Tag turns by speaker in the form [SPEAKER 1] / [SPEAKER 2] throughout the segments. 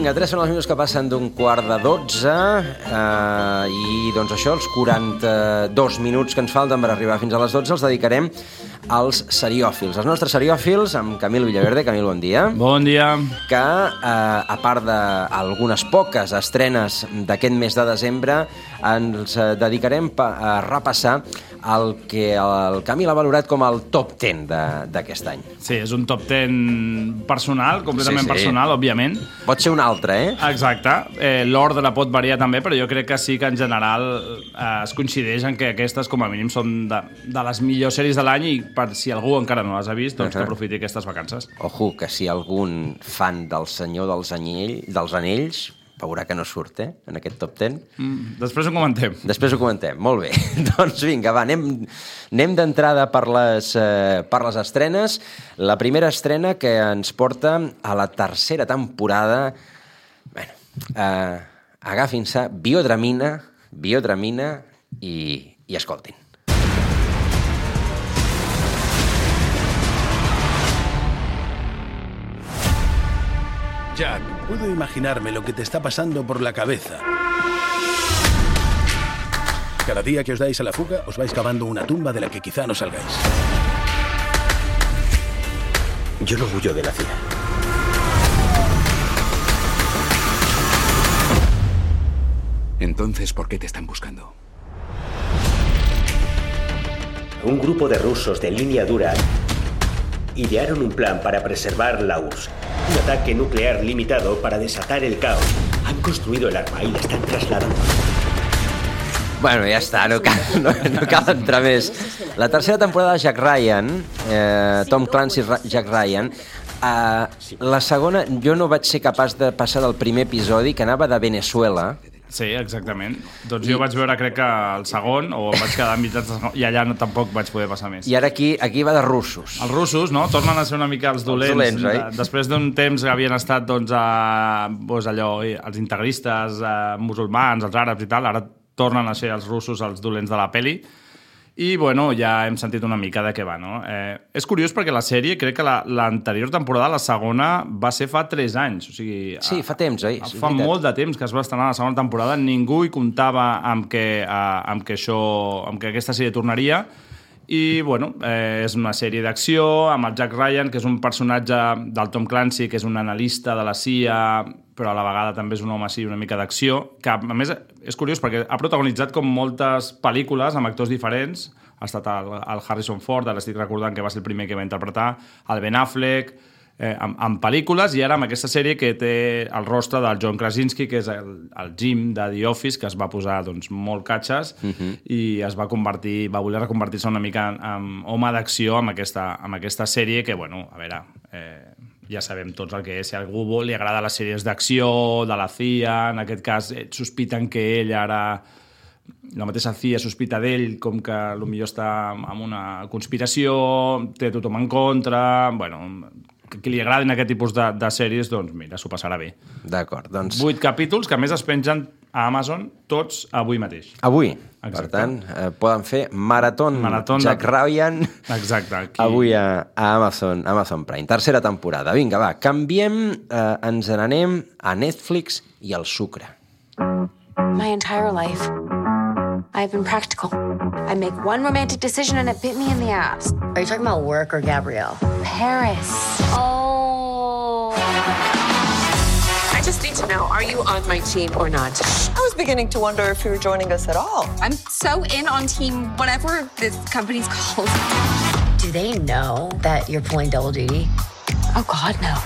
[SPEAKER 1] Vinga, 3 són els minuts que passen d'un quart de 12 eh, i doncs això, els 42 minuts que ens falten per arribar fins a les 12 els dedicarem als seriòfils. Els nostres seriòfils, amb Camil Villaverde. Camil, bon dia.
[SPEAKER 2] Bon dia.
[SPEAKER 1] Que, eh, a part d'algunes poques estrenes d'aquest mes de desembre, ens eh, dedicarem a repassar el que el Camil ha valorat com el top 10 d'aquest any.
[SPEAKER 2] Sí, és un top 10 personal, completament sí, sí. personal, òbviament.
[SPEAKER 1] Pot ser un altre, eh?
[SPEAKER 2] Exacte. Eh, L'ordre pot variar també, però jo crec que sí que en general eh, es coincideix en que aquestes, com a mínim, són de, de les millors sèries de l'any i per si algú encara no les ha vist, doncs uh -huh. que aprofiti aquestes vacances.
[SPEAKER 1] Ojo, que si algun fan del Senyor dels, Anyell, dels Anells veurà que no surt, eh?, en aquest top 10.
[SPEAKER 2] Mm, després ho comentem.
[SPEAKER 1] Després ho comentem, molt bé. doncs vinga, va, anem, anem d'entrada per, les, eh, per les estrenes. La primera estrena que ens porta a la tercera temporada... bueno, eh, agafin-se biodramina, biodramina i, i escoltin.
[SPEAKER 3] Jack, puedo imaginarme lo que te está pasando por la cabeza. Cada día que os dais a la fuga, os vais cavando una tumba de la que quizá no salgáis.
[SPEAKER 4] Yo no huyo de la CIA.
[SPEAKER 5] Entonces, ¿por qué te están buscando?
[SPEAKER 4] Un grupo de rusos de línea dura idearon un plan para preservar la URSS. Un ataque nuclear limitado para desatar el caos. Han construido el arma y la están trasladando.
[SPEAKER 1] Bueno, ja està, no cal, no, no cal entrar més. La tercera temporada de Jack Ryan, eh, Tom Clancy Jack Ryan, eh, la segona jo no vaig ser capaç de passar del primer episodi, que anava de Venezuela,
[SPEAKER 2] Sí, exactament. Doncs I... jo vaig veure, crec que el segon, o vaig quedar en mitjans i allà no, tampoc vaig poder passar més.
[SPEAKER 1] I ara aquí, aquí va de russos.
[SPEAKER 2] Els russos, no? Tornen a ser una mica els dolents.
[SPEAKER 1] Els dolents, oi?
[SPEAKER 2] De, després d'un temps que havien estat, doncs, a, doncs allò, els integristes, eh, musulmans, els àrabs i tal, ara tornen a ser els russos els dolents de la peli. I, bueno, ja hem sentit una mica de què va, no? Eh, és curiós perquè la sèrie, crec que l'anterior la, temporada, la segona, va ser fa 3 anys. O sigui,
[SPEAKER 1] sí, fa temps, oi?
[SPEAKER 2] Fa molt de temps que es va estrenar la segona temporada. Ningú hi comptava amb que, eh, amb que, això, amb que aquesta sèrie tornaria i bueno, eh, és una sèrie d'acció amb el Jack Ryan, que és un personatge del Tom Clancy, que és un analista de la CIA, però a la vegada també és un home així una mica d'acció, que a més és curiós perquè ha protagonitzat com moltes pel·lícules amb actors diferents, ha estat el, el Harrison Ford, ara estic recordant que va ser el primer que va interpretar, el Ben Affleck, eh, amb, amb pel·lícules i ara amb aquesta sèrie que té el rostre del John Krasinski, que és el, el Jim de The Office, que es va posar doncs, molt catxes uh -huh. i es va convertir, va voler reconvertir-se una mica en, en home d'acció amb, aquesta, amb aquesta sèrie que, bueno, a veure... Eh, ja sabem tots el que és. Si a algú li agrada les sèries d'acció, de la CIA, en aquest cas eh, sospiten que ell ara la mateixa CIA sospita d'ell com que potser està en una conspiració, té tothom en contra... Bueno, que li agradin aquest tipus de, de sèries, doncs mira, s'ho passarà bé.
[SPEAKER 1] D'acord, doncs...
[SPEAKER 2] Vuit capítols que més es pengen a Amazon tots avui mateix.
[SPEAKER 1] Avui. Exacte. Per tant, eh, poden fer maratón, maratón Jack de... Ryan
[SPEAKER 2] Exacte, aquí.
[SPEAKER 1] avui a, a Amazon, Amazon Prime. Tercera temporada. Vinga, va, canviem, eh, ens n'anem a Netflix i al sucre.
[SPEAKER 6] My entire life, I've been practical. I make one romantic decision and it bit me in the ass.
[SPEAKER 7] Are you talking about work or Gabrielle?
[SPEAKER 6] Paris.
[SPEAKER 7] Oh.
[SPEAKER 8] To know, are you on my team or not?
[SPEAKER 9] I was beginning to wonder if you were joining us at all.
[SPEAKER 8] I'm so in on team whatever this company's called.
[SPEAKER 7] Do they know that you're pulling double duty?
[SPEAKER 6] Oh, God, no.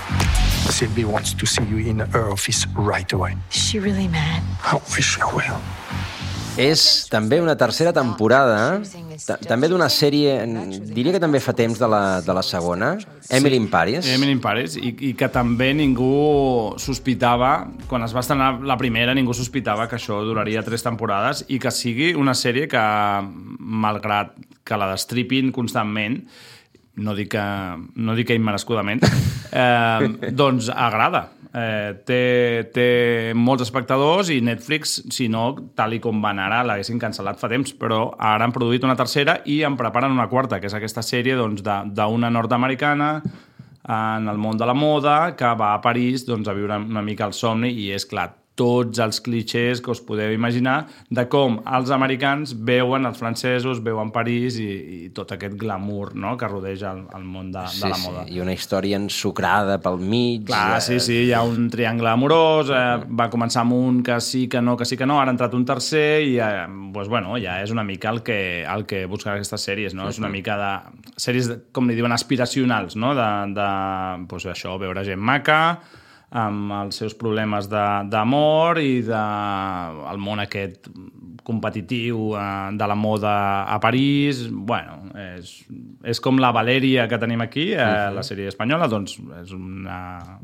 [SPEAKER 10] Sylvie wants to see you in her office right away.
[SPEAKER 6] Is she really mad?
[SPEAKER 10] I wish she will.
[SPEAKER 1] És també una tercera temporada, també d'una sèrie, diria que també fa temps de la, de la segona, Emily in Paris.
[SPEAKER 2] Emily in Paris, i, i que també ningú sospitava, quan es va estrenar la primera, ningú sospitava que això duraria tres temporades i que sigui una sèrie que, malgrat que la destripin constantment, no dic que, no dic que immerescudament, eh, doncs agrada. Eh, té, té molts espectadors i Netflix, si no, tal i com van ara, l'haguessin cancel·lat fa temps, però ara han produït una tercera i en preparen una quarta, que és aquesta sèrie doncs, d'una doncs, nord-americana en el món de la moda que va a París doncs, a viure una mica el somni i és clar, tots els clichés que us podeu imaginar de com els americans veuen els francesos, veuen París i, i tot aquest glamour no? que rodeja el, el món de,
[SPEAKER 1] sí,
[SPEAKER 2] de la moda.
[SPEAKER 1] Sí, i una història ensucrada pel mig.
[SPEAKER 2] Clar,
[SPEAKER 1] eh...
[SPEAKER 2] sí, sí, hi ha un triangle amorós, eh, va començar amb un que sí, que no, que sí, que no, ara ha entrat un tercer i eh, pues, bueno, ja és una mica el que, el que busquen aquestes sèries, no? Sí, és una mica de... sèries, com li diuen, aspiracionals, no? De, de pues, això, veure gent maca, amb els seus problemes d'amor i de el món aquest competitiu eh, de la moda a París. Bueno, és, és com la Valèria que tenim aquí, eh, uh -huh. la sèrie espanyola, doncs és una...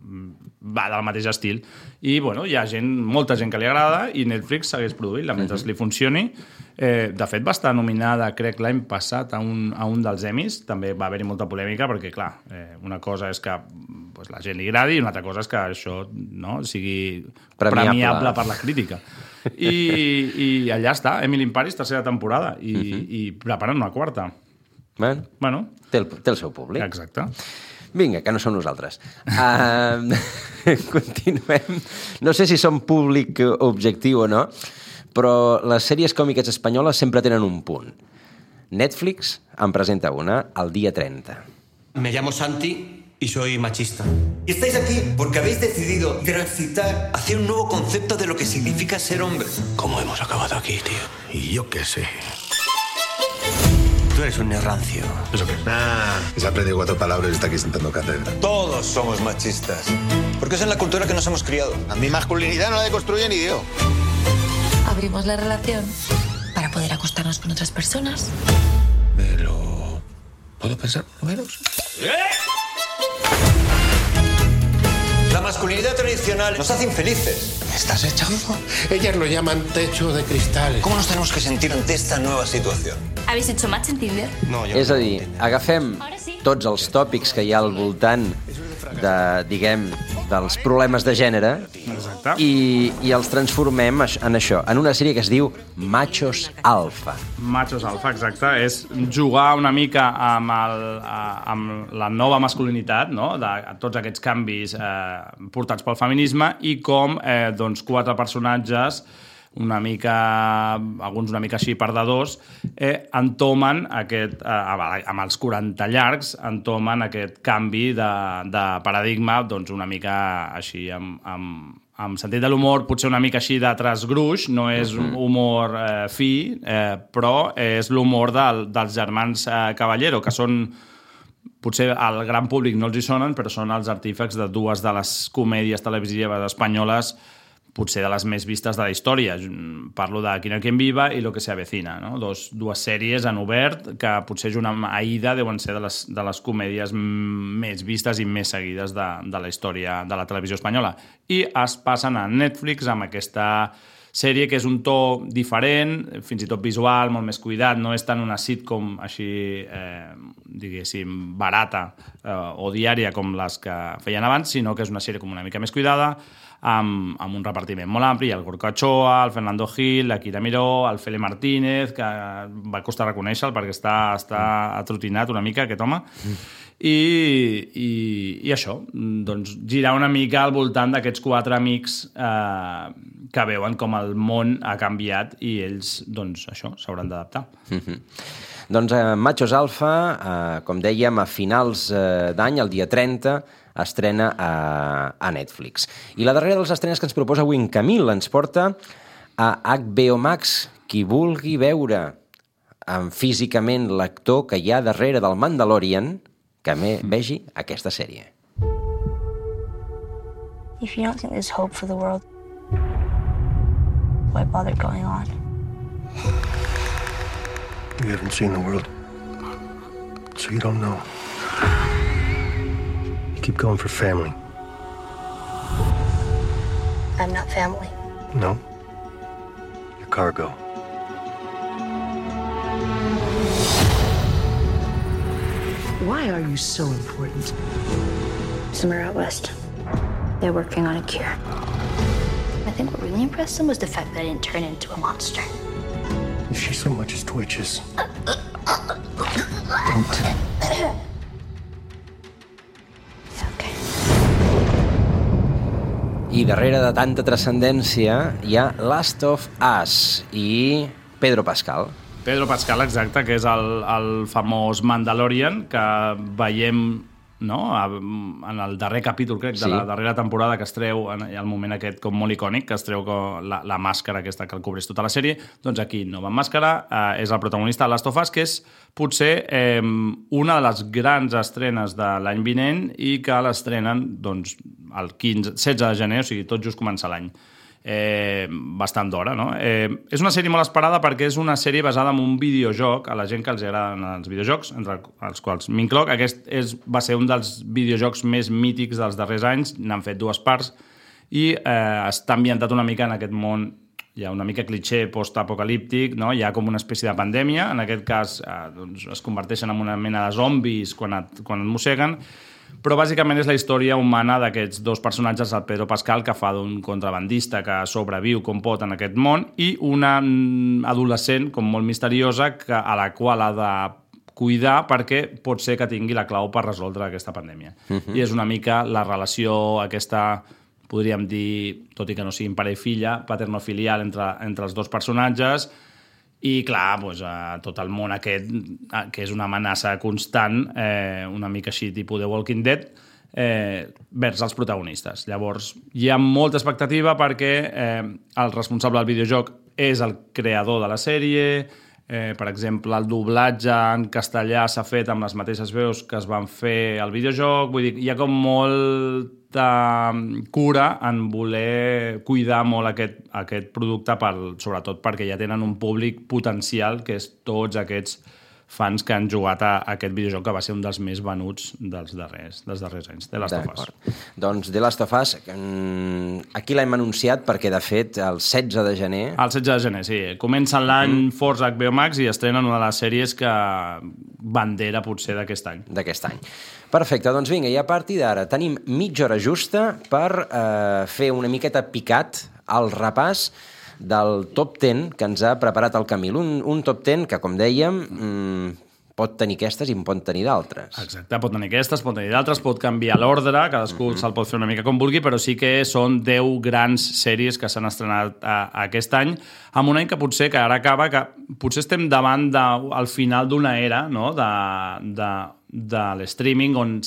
[SPEAKER 2] va del mateix estil. I, bueno, hi ha gent, molta gent que li agrada i Netflix segueix produint-la mentre uh -huh. li funcioni. Eh, de fet, va estar nominada, crec, l'any passat a un, a un dels Emmys. També va haver-hi molta polèmica perquè, clar, eh, una cosa és que pues, la gent li agradi i una altra cosa és que això no, sigui
[SPEAKER 1] Premiable.
[SPEAKER 2] premiable per la crítica. I, i allà està, Emily in Paris, tercera temporada, i, uh -huh. i preparen una quarta.
[SPEAKER 1] Bueno,
[SPEAKER 2] bueno.
[SPEAKER 1] Té, el, té el seu públic.
[SPEAKER 2] Exacte.
[SPEAKER 1] Vinga, que no som nosaltres. Uh, continuem. No sé si som públic objectiu o no, però les sèries còmiques espanyoles sempre tenen un punt. Netflix en presenta una el dia 30.
[SPEAKER 5] Me llamo Santi y soy machista. Y estáis aquí porque habéis decidido transitar hacia un nuevo concepto de lo que significa ser hombre.
[SPEAKER 3] ¿Cómo hemos acabado aquí, tío? Y yo qué sé.
[SPEAKER 5] Tú eres un rancio.
[SPEAKER 3] ¿Eso qué?
[SPEAKER 11] Ah, se ha aprendido cuatro palabras y está aquí sentando cátedra.
[SPEAKER 5] Todos somos machistas. Porque es en la cultura que nos hemos criado.
[SPEAKER 11] A mi masculinidad no la deconstruye ni Dios.
[SPEAKER 7] Abrimos la relación para poder acostarnos con otras personas.
[SPEAKER 11] Me lo... ¿Puedo pensar por lo menos?
[SPEAKER 5] La masculinidad tradicional nos hace infelices.
[SPEAKER 11] ¿Me estás echando? Ellas lo llaman techo de cristal.
[SPEAKER 5] ¿Cómo nos tenemos que sentir ante esta nueva situación?
[SPEAKER 12] ¿Habéis hecho match en Tinder?
[SPEAKER 5] No, jo
[SPEAKER 1] És a dir, agafem tots els tòpics que hi ha al voltant de, diguem, dels problemes de gènere
[SPEAKER 2] Exacte.
[SPEAKER 1] i, i els transformem en això, en una sèrie que es diu Machos Alfa.
[SPEAKER 2] Machos alfa, exacte, és jugar una mica amb, el, amb la nova masculinitat, no? de tots aquests canvis eh, portats pel feminisme i com eh, doncs, quatre personatges una mica, alguns una mica així perdedors, eh, entomen aquest, eh, amb els 40 llargs, entomen aquest canvi de, de paradigma doncs una mica així amb, amb, amb sentit de l'humor, potser una mica així de trasgruix, no és un humor eh, fi, eh, però és l'humor del, dels germans eh, Caballero, que són potser al gran públic no els hi sonen, però són els artífecs de dues de les comèdies televisives espanyoles potser de les més vistes de la història. Parlo de Quina quien viva i Lo que se avecina, no? Dos, dues sèries en obert que potser junt amb Aida deuen ser de les, de les comèdies més vistes i més seguides de, de la història de la televisió espanyola. I es passen a Netflix amb aquesta sèrie que és un to diferent, fins i tot visual, molt més cuidat, no és tant una sitcom així, eh, diguéssim, barata eh, o diària com les que feien abans, sinó que és una sèrie com una mica més cuidada, amb, amb un repartiment molt ampli, el Gorka Ochoa, el Fernando Gil, la Kira Miró, el Fele Martínez, que va costar reconèixer-lo perquè està, està atrotinat una mica, aquest home, i, i, i això, doncs girar una mica al voltant d'aquests quatre amics eh, que veuen com el món ha canviat i ells, doncs, això, s'hauran d'adaptar.
[SPEAKER 1] Mm -hmm. Doncs eh, Machos Alfa, eh, com dèiem, a finals eh, d'any, el dia 30, estrena a, a Netflix. I la darrera de les estrenes que ens proposa avui en Camil ens porta a HBO Max, qui vulgui veure amb físicament l'actor que hi ha darrere del Mandalorian, que me vegi aquesta sèrie.
[SPEAKER 13] If you don't think there's hope for the world, why bother going on?
[SPEAKER 11] You haven't seen the world, so you don't know. You keep going for family.
[SPEAKER 13] I'm not family.
[SPEAKER 11] No? You're cargo.
[SPEAKER 12] Why are you so important?
[SPEAKER 13] Somewhere out west. They're working on a cure. I think what really impressed them was the fact that I didn't turn into a monster.
[SPEAKER 11] If she so much as twitches,
[SPEAKER 1] I darrere de tanta transcendència hi ha Last of Us i Pedro Pascal.
[SPEAKER 2] Pedro Pascal, exacte, que és el, el famós Mandalorian, que veiem no? A- en el darrer capítol, crec,
[SPEAKER 1] Sí.
[SPEAKER 2] de la darrera temporada que es treu, en el moment aquest com molt icònic, que es treu la, la màscara aquesta que el cobreix tota la sèrie, doncs aquí no va amb màscara, eh, és el protagonista de Last of Us, que és potser eh, una de les grans estrenes de l'any vinent i que l'estrenen doncs, el 15, 16 de gener, o sigui, tot just comença l'any eh, bastant d'hora, no? Eh, és una sèrie molt esperada perquè és una sèrie basada en un videojoc, a la gent que els agraden els videojocs, entre els quals m'incloc. Aquest és, va ser un dels videojocs més mítics dels darrers anys, n'han fet dues parts, i eh, està ambientat una mica en aquest món hi ha una mica cliché post-apocalíptic, no? hi ha com una espècie de pandèmia, en aquest cas eh, doncs es converteixen en una mena de zombis quan et, quan et mosseguen, però bàsicament és la història humana d'aquests dos personatges, el Pedro Pascal, que fa d'un contrabandista que sobreviu com pot en aquest món, i una mm, adolescent com molt misteriosa que, a la qual ha de cuidar perquè pot ser que tingui la clau per resoldre aquesta pandèmia.
[SPEAKER 1] Mhm.
[SPEAKER 2] I és una mica la relació aquesta podríem dir, tot i que no siguin pare i filla, paternofilial entre, entre els dos personatges, i clar, doncs, eh, tot el món aquest, que és una amenaça constant, eh, una mica així tipus de Walking Dead, eh, vers els protagonistes. Llavors, hi ha molta expectativa perquè eh, el responsable del videojoc és el creador de la sèrie, eh, per exemple, el doblatge en castellà s'ha fet amb les mateixes veus que es van fer al videojoc, vull dir, hi ha com molta cura en voler cuidar molt aquest, aquest producte, per, sobretot perquè ja tenen un públic potencial, que és tots aquests fans que han jugat a, aquest videojoc que va ser un dels més venuts dels darrers, dels darrers anys, de Last of Us.
[SPEAKER 1] Doncs The Last of Us, mm, aquí l'hem anunciat perquè, de fet, el 16 de gener...
[SPEAKER 2] El 16 de gener, sí. Comença l'any mm. Force HBO Max i estrenen una de les sèries que bandera potser d'aquest any.
[SPEAKER 1] D'aquest any. Perfecte, doncs vinga, i a partir d'ara tenim mitja hora justa per eh, fer una miqueta picat al repàs del top 10 que ens ha preparat el Camil. Un, un top 10 que, com dèiem, mm, pot tenir aquestes i en pot tenir d'altres.
[SPEAKER 2] Exacte, pot tenir aquestes, pot tenir d'altres, pot canviar l'ordre, cadascú mm -hmm. se'l pot fer una mica com vulgui, però sí que són 10 grans sèries que s'han estrenat a, a aquest any, amb un any que potser que ara acaba, que potser estem davant de, al final d'una era no? de, de, de l'streaming on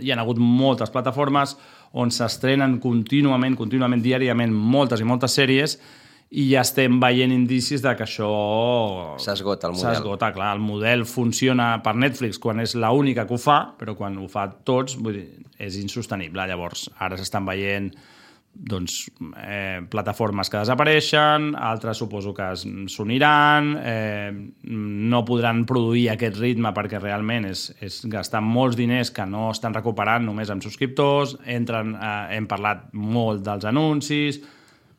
[SPEAKER 2] hi ha hagut moltes plataformes on s'estrenen contínuament, contínuament, diàriament, moltes i moltes sèries i ja estem veient indicis de que això...
[SPEAKER 1] S'esgota el model.
[SPEAKER 2] S'esgota, clar. El model funciona per Netflix quan és l'única que ho fa, però quan ho fa tots, vull dir, és insostenible. Llavors, ara s'estan veient doncs, eh, plataformes que desapareixen, altres suposo que s'uniran, eh, no podran produir aquest ritme perquè realment és, és gastar molts diners que no estan recuperant només amb subscriptors, entren, eh, hem parlat molt dels anuncis,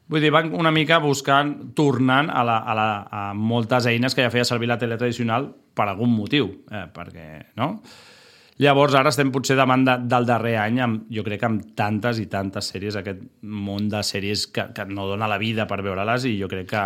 [SPEAKER 2] Vull dir, van una mica buscant, tornant a, la, a, la, a moltes eines que ja feia servir la tele tradicional per algun motiu, eh, perquè, no? Llavors, ara estem potser davant de, del darrer any, amb, jo crec que amb tantes i tantes sèries, aquest món de sèries que, que no dona la vida per veure-les i jo crec que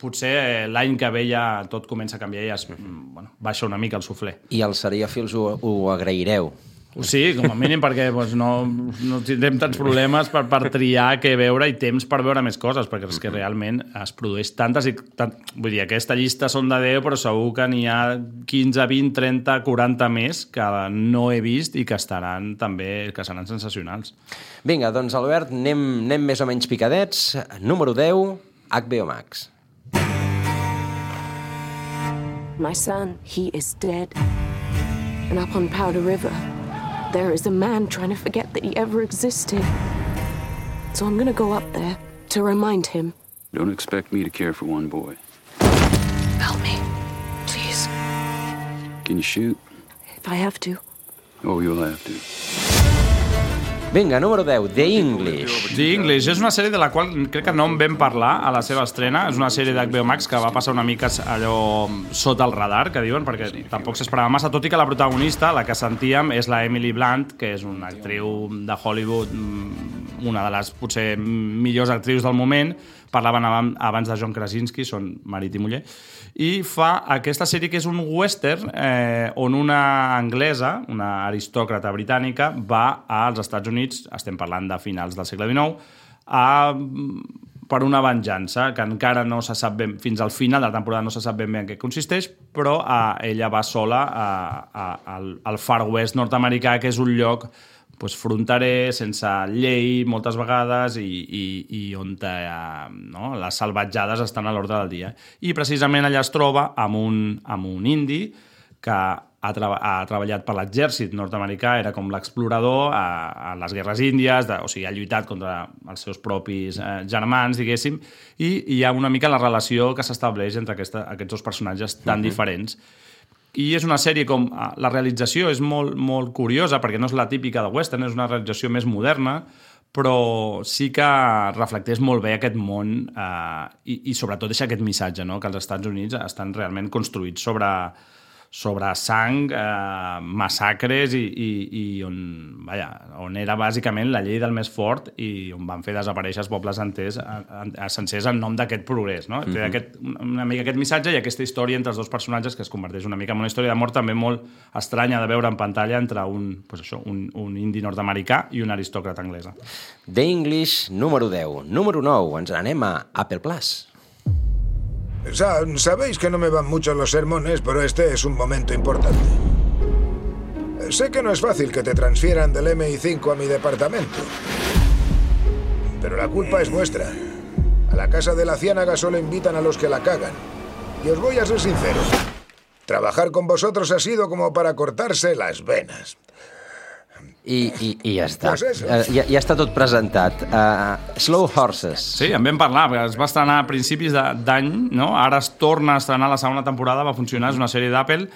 [SPEAKER 2] potser eh, l'any que ve ja tot comença a canviar i es, mm, bueno, baixa una mica el suflé.
[SPEAKER 1] I els seriòfils ho, ho agraireu.
[SPEAKER 2] Sí, com a mínim perquè doncs, no, no tindrem tants problemes per, per triar què veure i temps per veure més coses, perquè és que realment es produeix tantes i... Tant, vull dir, aquesta llista són de 10, però segur que n'hi ha 15, 20, 30, 40 més que no he vist i que estaran també, que seran sensacionals.
[SPEAKER 1] Vinga, doncs, Albert, anem, anem més o menys picadets. Número 10, HBO Max.
[SPEAKER 14] My son, he is dead. And up on Powder River, there is a man trying to forget that he ever existed. So I'm gonna go up there to remind him.
[SPEAKER 15] Don't expect me to care for one boy.
[SPEAKER 14] Help me, please,
[SPEAKER 15] Can you shoot?
[SPEAKER 14] if I have to.
[SPEAKER 15] Oh, you'll have to.
[SPEAKER 1] Vinga, número 10, The English.
[SPEAKER 2] The English és una sèrie de la qual crec que no en vam parlar a la seva estrena. És una sèrie d'HBO Max que va passar una mica allò sota el radar, que diuen, perquè tampoc s'esperava massa, tot i que la protagonista, la que sentíem, és la Emily Blunt, que és una actriu de Hollywood, mm, una de les potser millors actrius del moment. Parlaven abans de John Krasinski, són marit i muller i fa aquesta sèrie que és un western eh, on una anglesa, una aristòcrata britànica, va als Estats Units, estem parlant de finals del segle XIX, a, per una venjança que encara no se sap ben, fins al final de la temporada no se sap ben bé en què consisteix, però eh, ella va sola a, a, al, al Far West nord-americà, que és un lloc pues, fronterer, sense llei moltes vegades i, i, i on eh, no, les salvatjades estan a l'ordre del dia. I precisament allà es troba amb un, amb un indi que ha, tra ha treballat per l'exèrcit nord-americà, era com l'explorador a, a les guerres índies, de, o sigui, ha lluitat contra els seus propis eh, germans, diguéssim, i, i hi ha una mica la relació que s'estableix entre aquesta, aquests dos personatges tan uh -huh. diferents i és una sèrie com... Ah, la realització és molt, molt curiosa, perquè no és la típica de western, és una realització més moderna, però sí que reflecteix molt bé aquest món eh, i, i sobretot deixa aquest missatge, no? que els Estats Units estan realment construïts sobre, sobre sang, eh, massacres i, i, i on, vaja, on era bàsicament la llei del més fort i on van fer desaparèixer els pobles enters, a, a, a sencers en nom d'aquest progrés. No? Mm -hmm. aquest, una mica aquest missatge i aquesta història entre els dos personatges que es converteix una mica en una història d'amor també molt estranya de veure en pantalla entre un, pues això, un, un indi nord-americà i una aristòcrata anglesa.
[SPEAKER 1] The English, número 10. Número 9, ens anem a Apple Plus.
[SPEAKER 16] Sabéis que no me van mucho los sermones, pero este es un momento importante. Sé que no es fácil que te transfieran del MI5 a mi departamento. Pero la culpa es vuestra. A la casa de la ciénaga solo invitan a los que la cagan. Y os voy a ser sincero. Trabajar con vosotros ha sido como para cortarse las venas.
[SPEAKER 1] I, i, i ja està. Uh, ja, ja està tot presentat. Uh, Slow Horses.
[SPEAKER 2] Sí, en vam parlar, perquè es va estrenar a principis d'any, no? ara es torna a estrenar la segona temporada, va funcionar, és una sèrie d'Apple,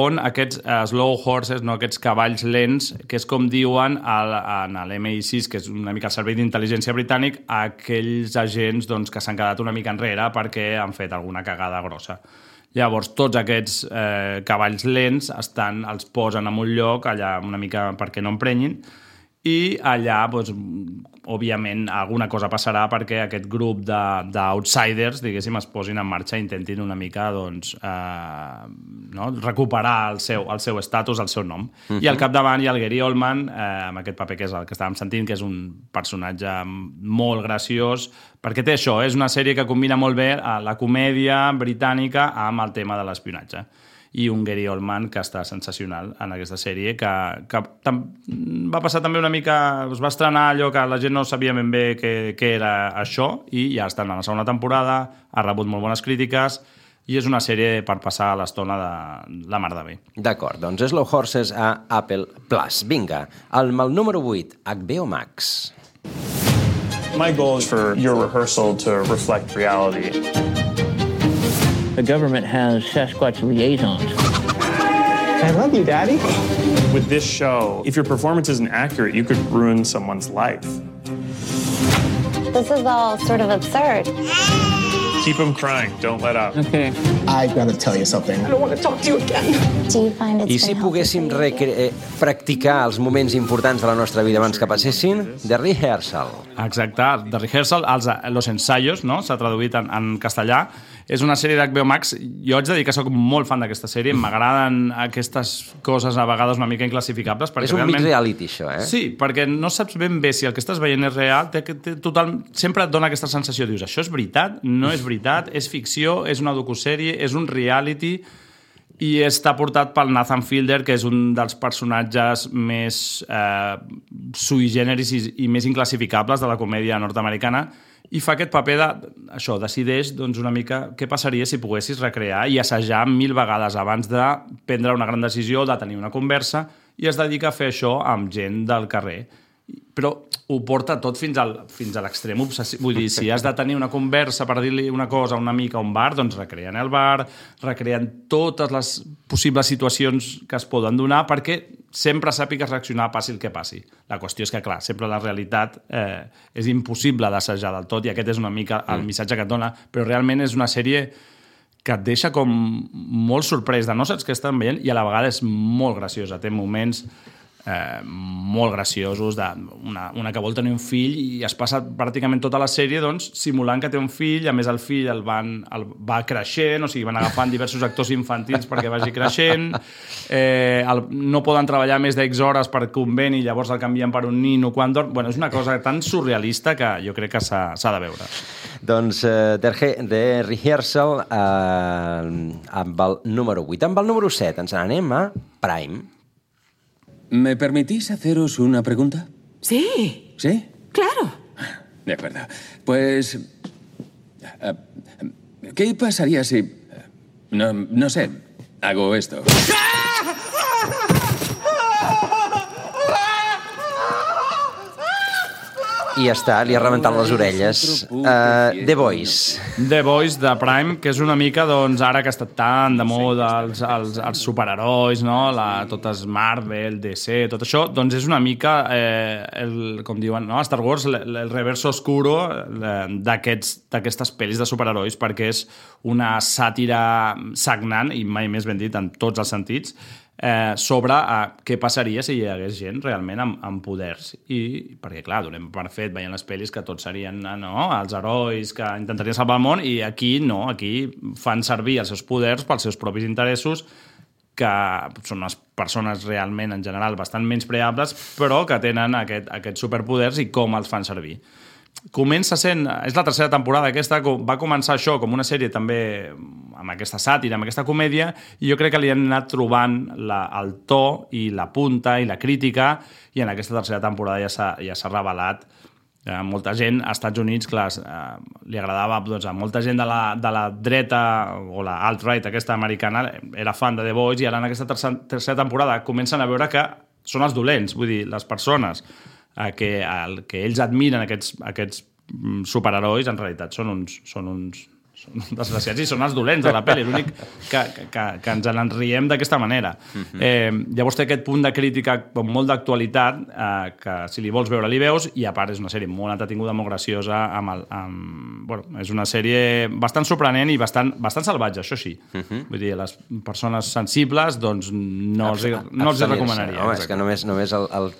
[SPEAKER 2] on aquests uh, Slow Horses, no? aquests cavalls lents, que és com diuen al, en l'MI6, que és una mica el servei d'intel·ligència britànic, aquells agents doncs, que s'han quedat una mica enrere perquè han fet alguna cagada grossa. Llavors, tots aquests eh, cavalls lents estan, els posen en un lloc allà una mica perquè no emprenyin i allà, doncs, òbviament, alguna cosa passarà perquè aquest grup d'outsiders, diguéssim, es posin en marxa i intentin una mica doncs, eh, no? recuperar el seu, el seu estatus, el seu nom. Uh -huh. I al capdavant hi ha el Gary Oldman, eh, amb aquest paper que és el que estàvem sentint, que és un personatge molt graciós, perquè té això, és una sèrie que combina molt bé eh, la comèdia britànica amb el tema de l'espionatge i un Gary Oldman que està sensacional en aquesta sèrie, que, que tam, va passar també una mica... Es va estrenar allò que la gent no sabia ben bé què, què era això i ja està en la segona temporada, ha rebut molt bones crítiques i és una sèrie per passar l'estona de la mar de bé.
[SPEAKER 1] D'acord, doncs Slow Horses a Apple Plus. Vinga, el, el número 8, HBO Max.
[SPEAKER 17] My goal is for your rehearsal to reflect reality.
[SPEAKER 18] The government has Sasquatch liaisons.
[SPEAKER 17] I love you, Daddy. With this show, if your performance isn't accurate, you could ruin someone's life.
[SPEAKER 19] This is all sort of absurd.
[SPEAKER 17] Keep them crying. Don't let up.
[SPEAKER 18] Okay.
[SPEAKER 20] I gotta tell you something.
[SPEAKER 19] I don't want to talk to you again. Do you find it's
[SPEAKER 1] I si poguéssim eh, practicar els moments importants de la nostra vida abans que passessin? The Rehearsal.
[SPEAKER 2] Exacte, The Rehearsal, els, los ensayos, no? s'ha traduït en, en castellà, és una sèrie d'HBO Max. Jo haig de dir que sóc molt fan d'aquesta sèrie. M'agraden aquestes coses a vegades una mica inclassificables.
[SPEAKER 1] És un realment... reality, això, eh?
[SPEAKER 2] Sí, perquè no saps ben bé si el que estàs veient és real. Té, té, total... Sempre et dona aquesta sensació. Dius, això és veritat? No és veritat? És ficció? És una docusèrie? És un reality? i està portat pel Nathan Fielder, que és un dels personatges més eh, sui generis i, i més inclassificables de la comèdia nord-americana, i fa aquest paper de, això, decideix doncs, una mica què passaria si poguessis recrear i assajar mil vegades abans de prendre una gran decisió, de tenir una conversa, i es dedica a fer això amb gent del carrer. Però ho porta tot fins, al, fins a l'extrem obsessiu. Vull dir, si has de tenir una conversa per dir-li una cosa a una mica a un bar, doncs recreen el bar, recreen totes les possibles situacions que es poden donar, perquè sempre sàpigues reaccionar passi el que passi. La qüestió és que, clar, sempre la realitat eh, és impossible d'assajar del tot i aquest és una mica el
[SPEAKER 1] Mm.
[SPEAKER 2] missatge que et dona, però realment és una sèrie que et deixa com molt sorprès de no saps què estan veient i a la vegada és molt graciosa. Té moments eh, molt graciosos, de una, una que vol tenir un fill i es passa pràcticament tota la sèrie doncs, simulant que té un fill, a més el fill el van, el va creixent, o sigui, van agafant diversos actors infantils perquè vagi creixent, eh, el, no poden treballar més d'X hores per conveni, llavors el canvien per un nino quan dorm... Bueno, és una cosa tan surrealista que jo crec que s'ha de veure.
[SPEAKER 1] Doncs uh, The, Re- The Rehearsal uh, amb el número 8. Amb el número 7 ens n'anem a Prime.
[SPEAKER 20] ¿Me permitís haceros una pregunta?
[SPEAKER 14] Sí,
[SPEAKER 20] ¿Sí?
[SPEAKER 14] claro.
[SPEAKER 20] De acuerdo. Pues... eh, ¿Qué pasaría si... eh, No, no sé, hago esto?
[SPEAKER 1] I ja està, li ha rebentat les orelles. Uh, The Voice.
[SPEAKER 2] The Voice de Prime, que és una mica, doncs, ara que ha estat tan de moda els, els, els superherois, no? La, totes Marvel, DC, tot això, doncs és una mica, eh, el, com diuen, no? Star Wars, el, el reverso oscuro eh, d'aquests- d'aquestes pel·lis de superherois, perquè és una sàtira sagnant, i mai més ben dit, en tots els sentits, eh, sobre eh, què passaria si hi hagués gent realment amb, amb poders. I, perquè, clar, donem per fet, veient les pel·lis, que tots serien eh, no, els herois que intentarien salvar el món, i aquí no, aquí fan servir els seus poders pels seus propis interessos, que són unes persones realment, en general, bastant menys preables, però que tenen aquest, aquests superpoders i com els fan servir comença sent... És la tercera temporada aquesta, va començar això com una sèrie també amb aquesta sàtira, amb aquesta comèdia, i jo crec que li han anat trobant la, el to i la punta i la crítica, i en aquesta tercera temporada ja s'ha ja revelat. Eh, molta gent als Estats Units, clar, eh, li agradava doncs, a molta gent de la, de la dreta o la alt-right, aquesta americana, era fan de The Voice, i ara en aquesta tercera, tercera temporada comencen a veure que són els dolents, vull dir, les persones eh, que, el, que ells admiren aquests, aquests mm, superherois en realitat són uns, són uns, són desgraciats i són els dolents de la pel·li, l'únic que, que, que, ens en riem d'aquesta manera.
[SPEAKER 1] Mhm.
[SPEAKER 2] eh, llavors té aquest punt de crítica com molt d'actualitat eh, que si li vols veure li veus i a part és una sèrie molt entretinguda, molt graciosa amb el, amb, bueno, és una sèrie bastant sorprenent i bastant, bastant salvatge, això sí.
[SPEAKER 1] Mhm.
[SPEAKER 2] Vull dir, les persones sensibles doncs no els, no els recomanaria.
[SPEAKER 1] Home, és que només, només el, el,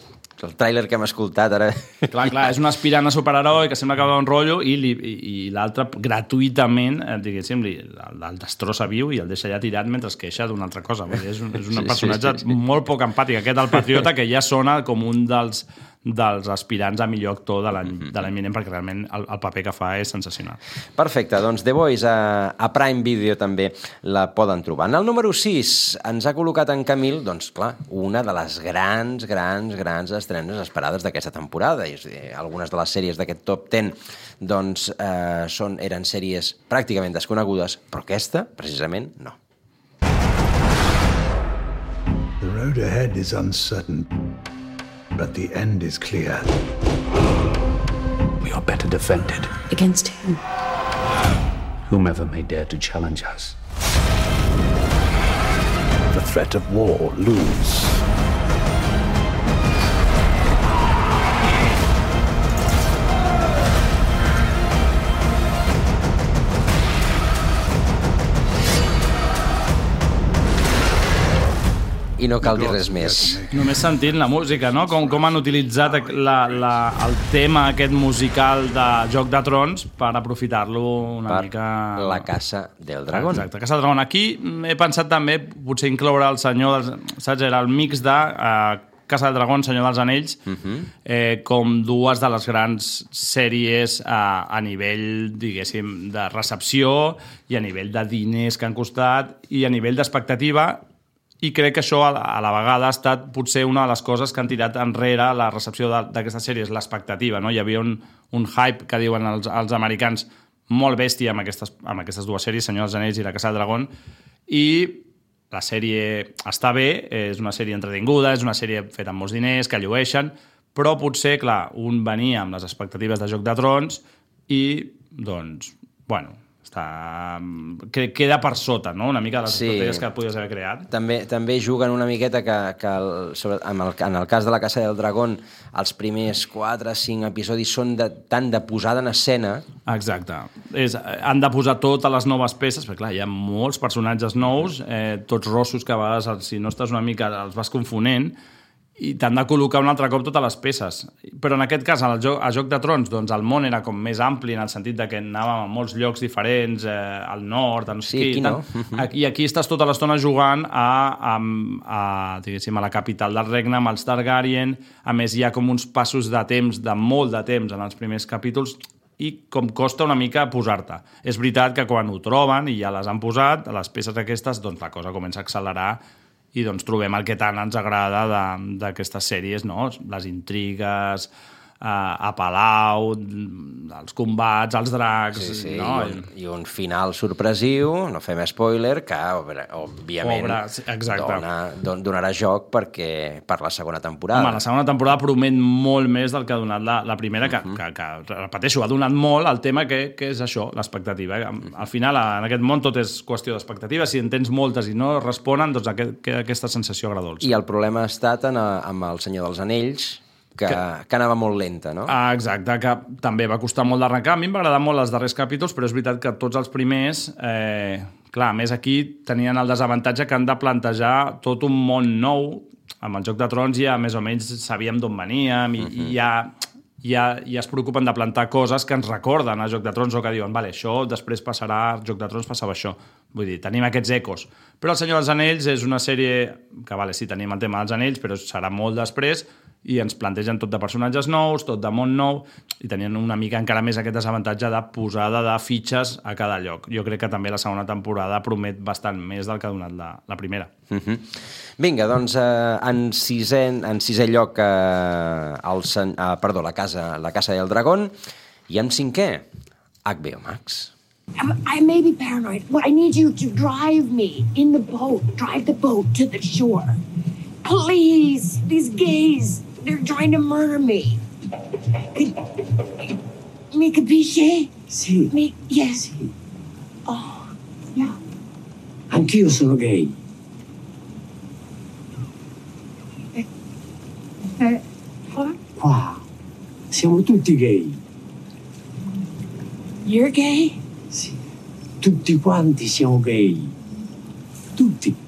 [SPEAKER 1] el tràiler que hem escoltat ara...
[SPEAKER 2] Clar, clar, és un aspirant a superheroi que sembla que va un rotllo i, li, i, i l'altre gratuïtament, eh, diguéssim, li, el, el destrossa viu i el deixa allà tirat mentre es queixa d'una altra cosa. Vull dir, és un, és un
[SPEAKER 1] Sí, sí,
[SPEAKER 2] personatge
[SPEAKER 1] sí, sí.
[SPEAKER 2] molt poc empàtic. Aquest, el patriota, que ja sona com un dels, dels aspirants a millor actor de l'any de l'any vinent, perquè realment el, el paper que fa és sensacional.
[SPEAKER 1] Perfecte, doncs The Voice a, a Prime Video també la poden trobar. En el número 6 ens ha col·locat en Camil, doncs clar, una de les grans, grans, grans estrenes esperades d'aquesta temporada. És a dir, algunes de les sèries d'aquest top 10 doncs, eh, són, eren sèries pràcticament desconegudes, però aquesta, precisament, no.
[SPEAKER 21] The road ahead is uncertain, but the end is clear. We are better defended.
[SPEAKER 7] Against whom?
[SPEAKER 21] Whomever may dare to challenge us. The threat of war looms.
[SPEAKER 1] I no cal dir res més.
[SPEAKER 2] Només sentint la música, no? Com, com han utilitzat la, la, el tema aquest musical de Joc de Trons per aprofitar-lo una
[SPEAKER 1] Per
[SPEAKER 2] mica...
[SPEAKER 1] La Casa del Dragón.
[SPEAKER 2] Exacte, Casa del Dragón. Aquí he pensat també potser incloure el senyor dels... Saps? Era el mix de eh, Casa del Dragón, Senyor dels Anells,
[SPEAKER 1] Uh -huh.
[SPEAKER 2] eh, com dues de les grans sèries a, a nivell, diguéssim, de recepció i a nivell de diners que han costat i a nivell d'expectativa i crec que això a la, a la vegada ha estat potser una de les coses que han tirat enrere la recepció de- d'aquestes sèries, l'expectativa. No? Hi havia un, un hype que diuen els, els americans molt bèstia amb aquestes, amb aquestes dues sèries, Senyor dels Anells i La Casa del Dragón, i la sèrie està bé, és una sèrie entretinguda, és una sèrie feta amb molts diners, que llueixen, però potser, clar, un venia amb les expectatives de Joc de Trons i, doncs, bueno, Està, que queda per sota, no? Una mica de les
[SPEAKER 1] Sí.
[SPEAKER 2] estratègies que podies haver creat.
[SPEAKER 1] També, també juguen una miqueta que, que el, sobre, en, el, en el cas de la Casa del Dragón els primers 4 5 episodis són de, tant de posada en escena
[SPEAKER 2] Exacte. És, han de posar totes les noves peces, perquè clar, hi ha molts personatges nous, eh, tots rossos que a vegades, si no estàs una mica, els vas confonent, i t'han de col·locar un altre cop totes les peces. Però en aquest cas, al joc, a Joc de Trons, doncs el món era com més ampli en el sentit de que anàvem a molts llocs diferents, eh, al nord, a no sé
[SPEAKER 1] Sí, aquí no.
[SPEAKER 2] Aquí, aquí estàs tota l'estona jugant a, a, a, diguéssim, a la capital del regne, amb els Targaryen. A més, hi ha com uns passos de temps, de molt de temps, en els primers capítols, i com costa una mica posar-te. És veritat que quan ho troben i ja les han posat, les peces aquestes, doncs la cosa comença a accelerar i doncs trobem el que tant ens agrada d'aquestes sèries, no? Les intrigues, a Palau, els combats, els dracs...
[SPEAKER 1] sí, sí,
[SPEAKER 2] no?
[SPEAKER 1] i, un, i un final sorpresiu, no fem spoiler, que obra- òbviament
[SPEAKER 2] Obre, exacte.
[SPEAKER 1] dona, don, donarà joc perquè per la segona temporada.
[SPEAKER 2] Home, la segona temporada promet molt més del que ha donat la, la primera, que,
[SPEAKER 1] Mhm.
[SPEAKER 2] que, que, repeteixo, ha donat molt el tema que, que és això, l'expectativa. Al final, en aquest món, tot és qüestió d'expectativa. Si en tens moltes i no responen, doncs aquest, aquesta sensació agradolça.
[SPEAKER 1] I el problema ha estat en, amb el Senyor dels Anells, que, que... que anava molt lenta, no?
[SPEAKER 2] Ah, exacte, que també va costar molt d'arrencar. A mi em va agradar molt els darrers capítols, però és veritat que tots els primers... Eh, clar, més aquí tenien el desavantatge que han de plantejar tot un món nou. Amb el Joc de Trons ja més o menys sabíem d'on veníem i, i ja, ja, ja es preocupen de plantar coses que ens recorden a Joc de Trons o que diuen, vale, això després passarà, a Joc de Trons passava això. Vull dir, tenim aquests ecos. Però El Senyor dels Anells és una sèrie que, vale, sí, tenim el tema dels anells, però serà molt després i ens plantegen tot de personatges nous, tot de món nou, i tenien una mica encara més aquest desavantatge de posada de fitxes a cada lloc. Jo crec que també la segona temporada promet bastant més del que ha donat la, la primera.
[SPEAKER 1] Uh -huh. Vinga, doncs eh, en, sisè, en sisè lloc eh, el, sen- eh, perdó, la casa, la casa del dragón i en cinquè HBO Max.
[SPEAKER 22] I'm- I may be paranoid, but I need you to drive me in the boat. Drive the boat to the shore. Please, these gays, they're trying to murder me. Mi capisce?
[SPEAKER 23] Sì,
[SPEAKER 22] Mi, yes. Oh, yeah.
[SPEAKER 23] anch'io sono gay.
[SPEAKER 22] Eh, what?
[SPEAKER 23] Qua siamo tutti gay.
[SPEAKER 22] You're gay? Sì.
[SPEAKER 23] Tutti quanti siamo gay. Tutti.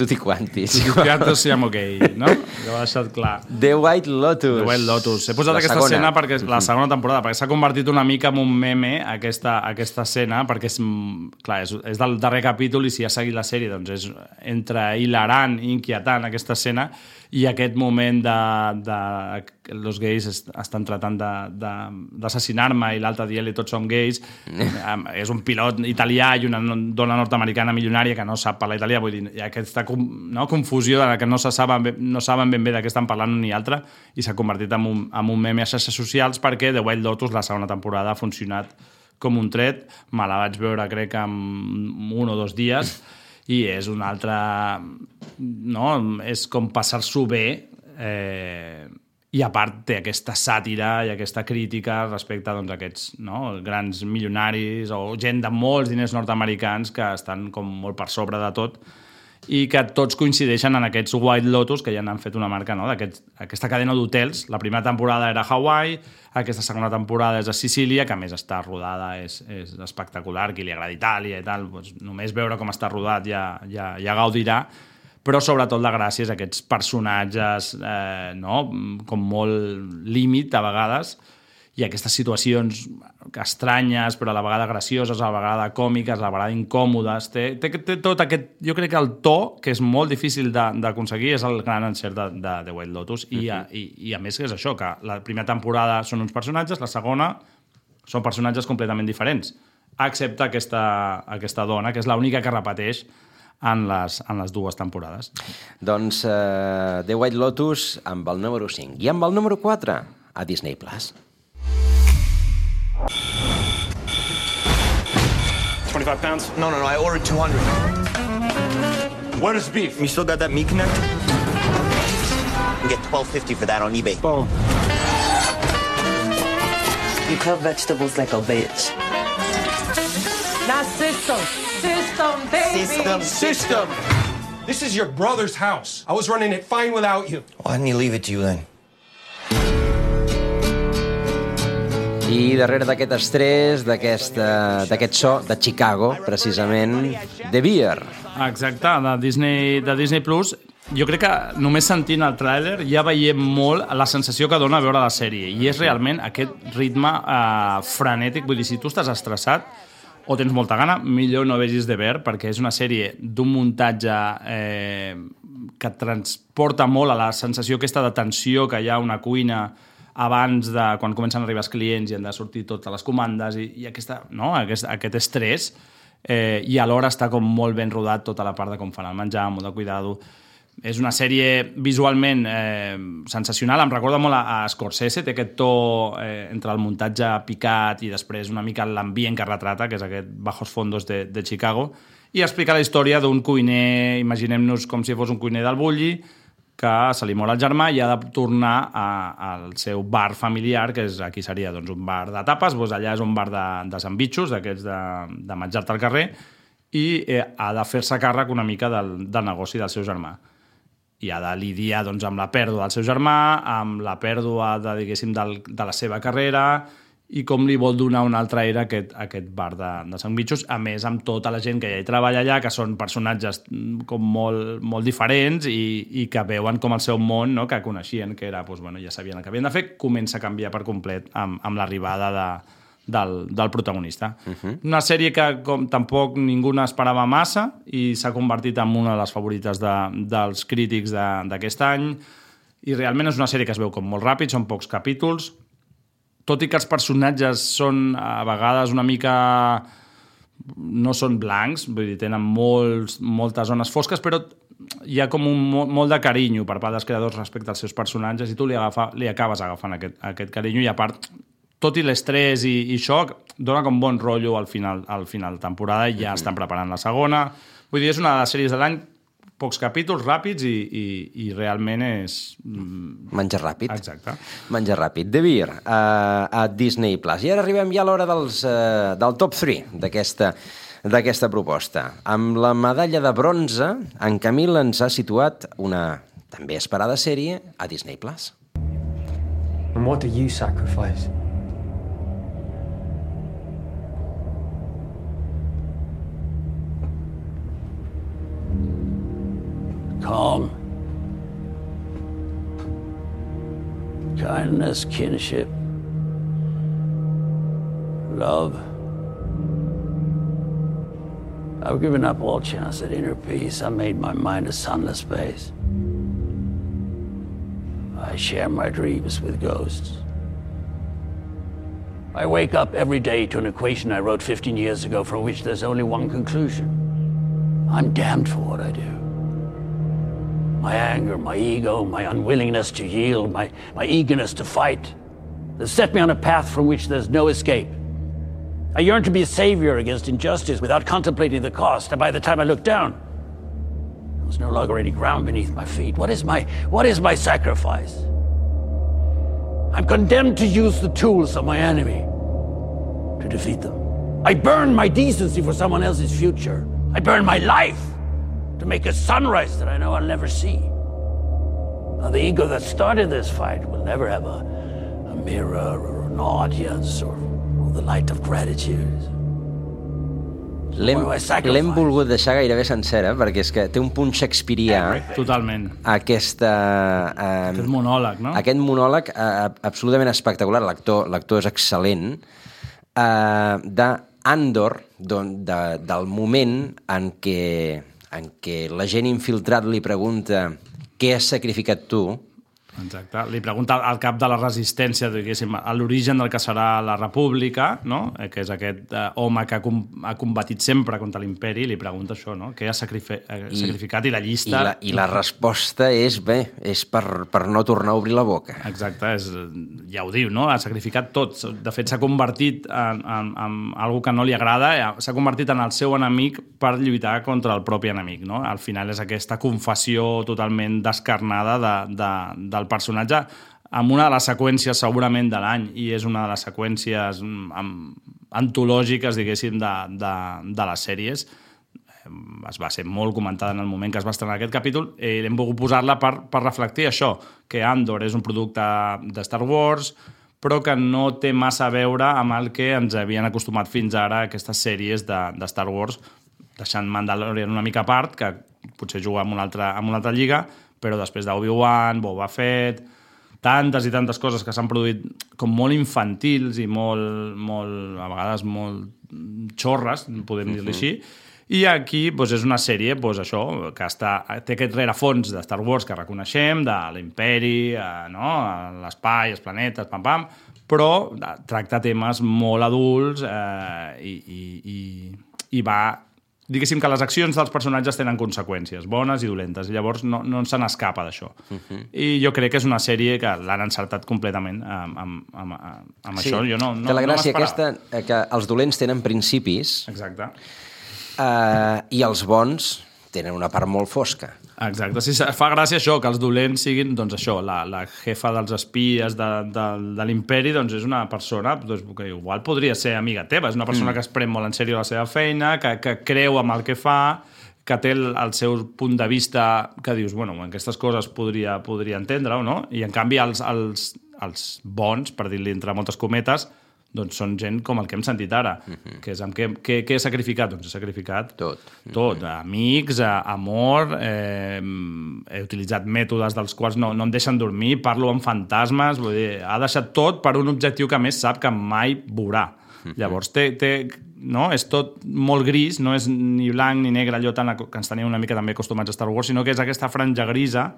[SPEAKER 1] Tutti quanti.
[SPEAKER 2] Nosaltres siamo gay, no? Ja ho deixat clar.
[SPEAKER 1] The White Lotus.
[SPEAKER 2] The White Lotus. He posat
[SPEAKER 1] La
[SPEAKER 2] aquesta
[SPEAKER 1] segona.
[SPEAKER 2] escena perquè la
[SPEAKER 1] Mhm.
[SPEAKER 2] segona temporada, perquè s'ha convertit una mica en un meme aquesta, aquesta escena, perquè és, mm, clar, és, és del darrer capítol i si has seguit la sèrie doncs és entre hilarant i inquietant aquesta escena i aquest moment de, de els gais est- estan tratant d'assassinar-me i l'altre dia i tots som gais és un pilot italià i una dona nord-americana milionària que no sap parlar italià vull dir, hi ha aquesta no, confusió de que no, se saben, ben- no saben ben bé de què estan parlant un ni altre i s'ha convertit en un, en un meme a xarxes socials perquè The Wild Lotus la segona temporada ha funcionat com un tret. Me la vaig veure crec en un o dos dies i és un altre no? és com passar-s'ho bé eh, i a part té aquesta sàtira i aquesta crítica respecte doncs, a aquests no? grans milionaris o gent de molts diners nord-americans que estan com molt per sobre de tot i que tots coincideixen en aquests White Lotus que ja n'han fet una marca, no? d'aquest- aquesta cadena d'hotels. La primera temporada era Hawaii, aquesta segona temporada és a Sicília, que a més està rodada, és, és espectacular, qui li agrada Itàlia i tal, doncs només veure com està rodat ja, ja, ja gaudirà, però sobretot la gràcia és aquests personatges eh, no? com molt límit a vegades i aquestes situacions estranyes però a la vegada gracioses, a la vegada còmiques, a la vegada incòmodes té, té, té tot aquest, jo crec que el to que és molt difícil d'aconseguir és el gran encert de, de The White Lotus I, a, i, i a més que és això, que la primera temporada són uns personatges, la segona són personatges completament diferents excepte aquesta, aquesta dona que és l'única que repeteix en les, en les dues temporades.
[SPEAKER 1] Doncs uh, The White Lotus amb el número 5. I amb el número 4 a Disney+. Plus.
[SPEAKER 24] 25 pounds? No, no, no. I ordered 200. What is beef? You still got that meat connect?
[SPEAKER 25] You get 12.50 for that on eBay.
[SPEAKER 24] Boom.
[SPEAKER 12] You cut vegetables like a bitch.
[SPEAKER 26] Not system. System, baby.
[SPEAKER 24] System. System. This is your brother's house. I was running it fine without you.
[SPEAKER 5] Why didn't he leave it to you then?
[SPEAKER 1] I darrere d'aquest estrès, eh, d'aquest so de Chicago, precisament, The Beer.
[SPEAKER 2] Exacte, de Disney, de Disney Plus. Jo crec que només sentint el tràiler ja veiem molt la sensació que dona veure la sèrie i és realment aquest ritme eh, frenètic, vull dir, si tu estàs estressat o tens molta gana, millor no vegis de ver perquè és una sèrie d'un muntatge eh, que transporta molt a la sensació aquesta de tensió que hi ha una cuina abans de quan comencen a arribar els clients i han de sortir totes les comandes i, i aquesta, no? aquest, aquest estrès eh, i alhora està com molt ben rodat tota la part de com fan el menjar, molt de cuidado. És una sèrie visualment eh, sensacional, em recorda molt a, a Scorsese, té aquest to eh, entre el muntatge picat i després una mica l'ambient que retrata, que és aquest Bajos Fondos de, de Chicago, i explica la història d'un cuiner, imaginem-nos com si fos un cuiner del Bulli, que se li mor el germà i ha de tornar a, al seu bar familiar, que és, aquí seria doncs, un bar de tapes, doncs allà és un bar de, de sandvitxos, d'aquests de, de menjar-te al carrer, i eh, ha de fer-se càrrec una mica del, del negoci del seu germà. I ha de lidiar doncs, amb la pèrdua del seu germà, amb la pèrdua de, del, de la seva carrera, i com li vol donar una altra era a aquest, a aquest bar de, de sandvitxos, a més amb tota la gent que ja hi treballa allà, que són personatges mm, com molt, molt diferents i, i que veuen com el seu món, no? que coneixien, que era, doncs, bueno, ja sabien el que havien de fer, comença a canviar per complet amb, amb l'arribada de, del, del protagonista. Uh -huh. Una sèrie que com tampoc ningú n'esperava massa i s'ha convertit en una de les favorites de, dels crítics d'aquest any i realment és una sèrie que es veu com molt ràpid, són pocs capítols, tot i que els personatges són a vegades una mica no són blancs, vull dir, tenen molts, moltes zones fosques, però hi ha com un molt de carinyo per part dels creadors respecte als seus personatges i tu li, agafa, li acabes agafant aquest, aquest carinyo i a part, tot i l'estrès i, i això, dona com bon rotllo al final, al final de temporada i ja estan preparant la segona. Vull dir, és una de les sèries de l'any pocs capítols ràpids i, i, i realment és... mm,
[SPEAKER 1] Menjar ràpid.
[SPEAKER 2] Exacte.
[SPEAKER 1] Menjar ràpid. The Beer, uh, a Disney+. Plus. I ara arribem ja a l'hora dels, uh, del top 3 d'aquesta d'aquesta proposta. Amb la medalla de bronze, en Camil ens ha situat una també esperada sèrie a Disney+. Plus.
[SPEAKER 27] And what do you sacrifice?
[SPEAKER 23] Calm. Kindness, kinship. Love. I've given up all chance at inner peace. I made my mind a sunless space. I share my dreams with ghosts. I wake up every day to an equation I wrote 15 years ago from which there's only one conclusion. I'm damned for what I do. My anger, my ego, my unwillingness to yield, my, my eagerness to fight they set me on a path from which there's no escape. I yearn to be a savior against injustice without contemplating the cost, and by the time I look down, there was no longer any ground beneath my feet. What is my what is my sacrifice? I'm condemned to use the tools of my enemy to defeat them. I burn my decency for someone else's future. I burn my life to make a sunrise that I know I'll never see. Now, the ego that started this fight will never have a, a mirror or an audience or, or the light of gratitude.
[SPEAKER 1] L'hem volgut deixar gairebé sencera, perquè és que té un punt shakespearià.
[SPEAKER 2] Totalment.
[SPEAKER 1] Aquesta... Eh,
[SPEAKER 2] Aquest monòleg, no?
[SPEAKER 1] Aquest monòleg eh, absolutament espectacular, l'actor l'actor és excel·lent, eh, d'Andor, don, de, del moment en què, en què la gent infiltrat li pregunta què has sacrificat tu,
[SPEAKER 2] Exacte. Li pregunta al cap de la resistència, diguéssim, a l'origen del que serà la república, no? Eh, que és aquest eh, home que ha, com, ha combatit sempre contra l'imperi, li pregunta això, no? Què ha sacrifi eh,
[SPEAKER 1] I-
[SPEAKER 2] sacrificat i la llista...
[SPEAKER 1] i la, i la resposta és, bé, és per, per no tornar a obrir la boca.
[SPEAKER 2] Exacte, és, ja ho diu, no? Ha sacrificat tot. De fet, s'ha convertit en, en, en algo que no li agrada, eh, s'ha convertit en el seu enemic per lluitar contra el propi enemic, no? Al final és aquesta confessió totalment descarnada de, de, del personatge amb una de les seqüències segurament de l'any i és una de les seqüències mm, amb, antològiques, diguéssim, de, de, de les sèries. Eh, es va ser molt comentada en el moment que es va estrenar aquest capítol i hem volgut posar-la per, per reflectir això, que Andor és un producte de Star Wars però que no té massa a veure amb el que ens havien acostumat fins ara aquestes sèries de, de Star Wars, deixant Mandalorian una mica a part, que potser juga en una altra, en una altra lliga, però després d'Obi-Wan, Boba Fett, tantes i tantes coses que s'han produït com molt infantils i molt, molt a vegades molt xorres, podem dir-li així, i aquí doncs, és una sèrie doncs, això que està, té aquest rerefons de Star Wars que reconeixem, de l'imperi, eh, no? l'espai, els planetes, pam, pam, però tracta temes molt adults eh, i, i, i, i va diguéssim que les accions dels personatges tenen conseqüències, bones i dolentes, i llavors no, no se n'escapa d'això. Uh -huh. I jo crec que és una sèrie que l'han encertat completament amb, amb, amb, amb
[SPEAKER 1] Sí,
[SPEAKER 2] això. Jo no, no,
[SPEAKER 1] que la
[SPEAKER 2] no
[SPEAKER 1] gràcia
[SPEAKER 2] m'esperava.
[SPEAKER 1] aquesta, eh, que els dolents tenen principis
[SPEAKER 2] Exacte.
[SPEAKER 1] eh, i els bons tenen una part molt fosca.
[SPEAKER 2] Exacte, sí, fa gràcia això, que els dolents siguin, doncs això, la, la jefa dels espies de, de, de l'imperi, doncs és una persona doncs, que igual podria ser amiga teva, és una persona
[SPEAKER 1] Mm.
[SPEAKER 2] que es pren molt en sèrio la seva feina, que, que creu amb el que fa, que té el, el seu punt de vista que dius, bueno, aquestes coses podria, podria entendre-ho, no? I en canvi els, els, els bons, per dir-li entre moltes cometes, doncs són gent com el que hem sentit ara, uh -huh. que és amb què, què, què he sacrificat? Doncs he sacrificat
[SPEAKER 1] tot,
[SPEAKER 2] tot amics, eh, amor, eh, he utilitzat mètodes dels quals no, no em deixen dormir, parlo amb fantasmes, vull dir, ha deixat tot per un objectiu que més sap que mai veurà. Llavors té, té, no? és tot molt gris, no és ni blanc ni negre, allò tan, que ens tenim una mica també acostumats a Star Wars, sinó que és aquesta franja grisa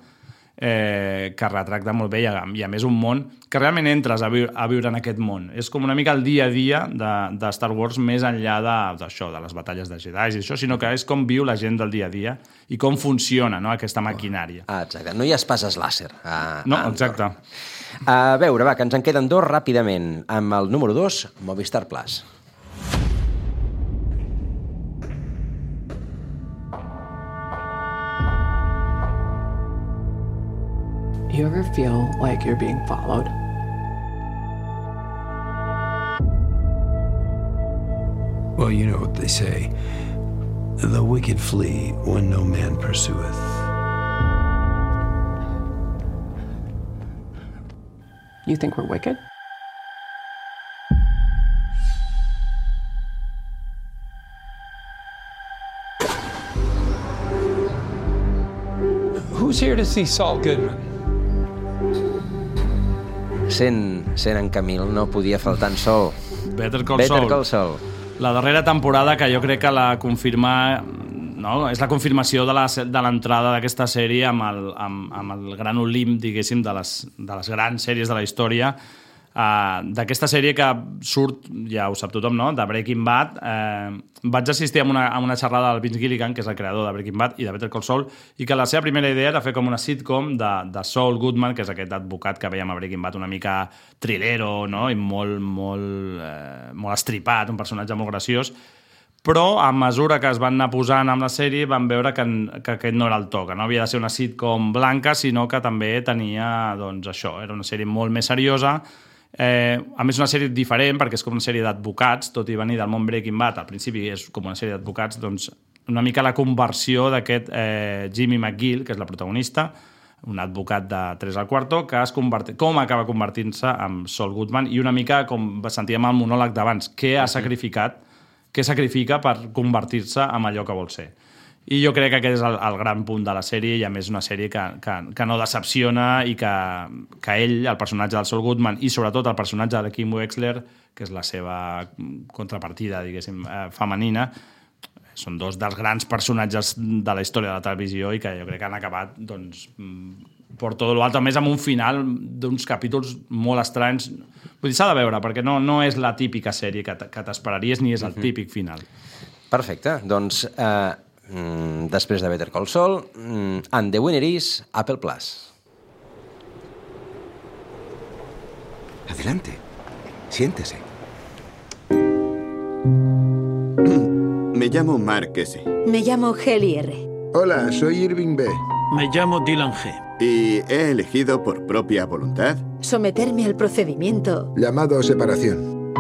[SPEAKER 2] eh, que retracta molt bé i a, i a més un món que realment entres a, viure, a viure en aquest món. És com una mica el dia a dia de, de Star Wars més enllà de- d'això, de, de les batalles de Jedi i això, sinó que és com viu la gent del dia a dia i com funciona no, aquesta maquinària.
[SPEAKER 1] Ah, exacte. No hi ha espases làser. Ah,
[SPEAKER 2] No, exacte.
[SPEAKER 1] A veure, va, que ens en queden dos ràpidament. Amb el número 2, Movistar Plus.
[SPEAKER 28] You ever feel like you're being followed?
[SPEAKER 21] Well, you know what they say the wicked flee when no man pursueth.
[SPEAKER 28] You think we're wicked?
[SPEAKER 29] Who's here to see Saul Goodman?
[SPEAKER 1] Sent, sent en Camil, no podia faltar en Sol.
[SPEAKER 2] Better Call
[SPEAKER 1] Better
[SPEAKER 2] Saul.
[SPEAKER 1] Call Saul.
[SPEAKER 2] La darrera temporada que jo crec que la confirma no? és la confirmació de la- de l'entrada d'aquesta sèrie amb el, amb, amb el gran olimp, diguéssim, de les, de les grans sèries de la història, uh, d'aquesta sèrie que surt, ja ho sap tothom, no?, de Breaking Bad. Uh, vaig assistir a una, a una xerrada del Vince Gilligan, que és el creador de Breaking Bad i de Better Call Saul, i que la seva primera idea era fer com una sitcom de, de Saul Goodman, que és aquest advocat que veiem a Breaking Bad una mica trilero, no?, i molt, molt, eh, molt estripat, un personatge molt graciós, però a mesura que es van anar posant amb la sèrie van veure que, que aquest no era el to, que no havia de ser una sitcom blanca, sinó que també tenia, doncs, això, era una sèrie molt més seriosa, Eh, a més, una sèrie diferent, perquè és com una sèrie d'advocats, tot i venir del món Breaking Bad, al principi és com una sèrie d'advocats, doncs una mica la conversió d'aquest eh, Jimmy McGill, que és la protagonista, un advocat de 3 al quarto, que es converti... com acaba convertint-se en Saul Goodman, i una mica com sentíem el monòleg d'abans, què ha sacrificat, què sacrifica per convertir-se en allò que vol ser. I jo crec que aquest és el, el gran punt de la sèrie i a més una sèrie que, que, que no decepciona i que, que ell, el personatge del Saul Goodman i sobretot el personatge de Kim Wexler, que és la seva contrapartida, diguéssim, eh, femenina, són dos dels grans personatges de la història de la televisió i que jo crec que han acabat doncs, mm, per tot l'altre, més amb un final d'uns capítols molt estranys. Vull dir, s'ha de veure, perquè no, no és la típica sèrie que t'esperaries ni és el típic final.
[SPEAKER 1] Perfecte. Doncs, eh, mm, després de Better Call Saul, mm, and the winner is Apple Plus.
[SPEAKER 30] Adelante. Siéntese. Me llamo Mark S.
[SPEAKER 25] Me llamo Heli R.
[SPEAKER 16] Hola, soy Irving B.
[SPEAKER 30] Me llamo Dylan G. ¿Y he elegido por propia voluntad?
[SPEAKER 31] Someterme al procedimiento.
[SPEAKER 16] Llamado separación.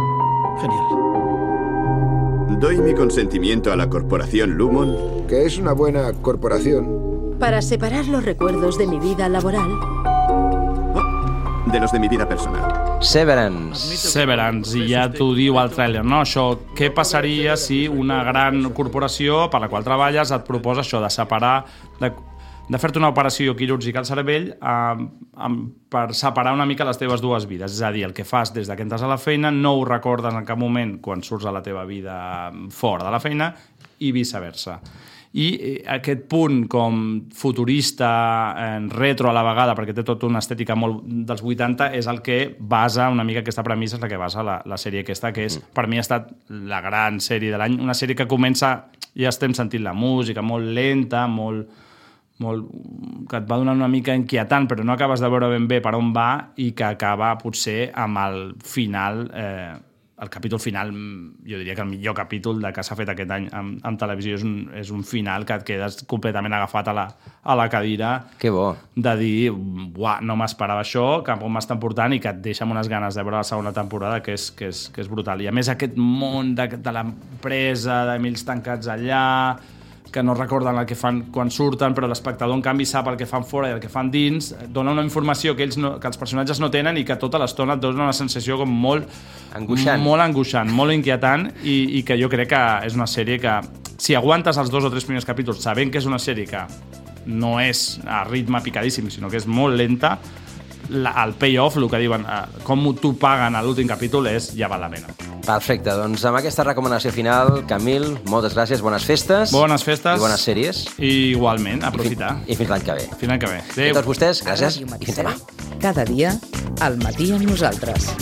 [SPEAKER 30] Doy mi consentimiento a la corporación Lumon.
[SPEAKER 16] Que es una buena corporación.
[SPEAKER 31] Para separar los recuerdos de mi vida laboral
[SPEAKER 30] de los de mi vida personal.
[SPEAKER 1] Severance.
[SPEAKER 2] Severance, i ja t'ho diu el tràiler, no? Això, què passaria si una gran corporació per la qual treballes et proposa això de separar, de, de fer-te una operació quirúrgica al cervell eh, amb, per separar una mica les teves dues vides. És a dir, el que fas des de que entres a la feina no ho recordes en cap moment quan surts a la teva vida fora de la feina i viceversa i eh, aquest punt com futurista, en retro a la vegada, perquè té tota una estètica molt dels 80, és el que basa una mica aquesta premissa, és la que basa la, la sèrie aquesta, que és, per mi ha estat la gran sèrie de l'any, una sèrie que comença, ja estem sentint la música, molt lenta, molt, molt, que et va donar una mica inquietant, però no acabes de veure ben bé per on va i que acaba potser amb el final eh, el capítol final, jo diria que el millor capítol de que s'ha fet aquest any amb, amb televisió és un, és un final que et quedes completament agafat a la, a la cadira.
[SPEAKER 1] Que bo.
[SPEAKER 2] De dir, uah, no m'esperava això, cap on m'estan portant i que et deixa amb unes ganes de veure la segona temporada que és, que és, que és brutal. I a més aquest món de, de l'empresa, d'Emils tancats allà, que no recorden el que fan quan surten, però l'espectador, en canvi, sap el que fan fora i el que fan dins, dona una informació que, ells no, que els personatges no tenen i que tota l'estona et dona una sensació com molt...
[SPEAKER 1] Angoixant.
[SPEAKER 2] Molt angoixant, molt inquietant, i, i que jo crec que és una sèrie que, si aguantes els dos o tres primers capítols sabent que és una sèrie que no és a ritme picadíssim, sinó que és molt lenta, la, el payoff, el que diuen, eh, com t'ho paguen a l'últim capítol, és ja val la pena.
[SPEAKER 1] Perfecte, doncs amb aquesta recomanació final, Camil, moltes gràcies, bones festes.
[SPEAKER 2] Bones festes.
[SPEAKER 1] I bones sèries.
[SPEAKER 2] I igualment, aprofitar.
[SPEAKER 1] I, fi, i fins l'any que ve.
[SPEAKER 2] Fins l'any que ve.
[SPEAKER 1] Adéu. I a tots vostès, gràcies i fins demà.
[SPEAKER 32] Cada dia, al matí amb nosaltres.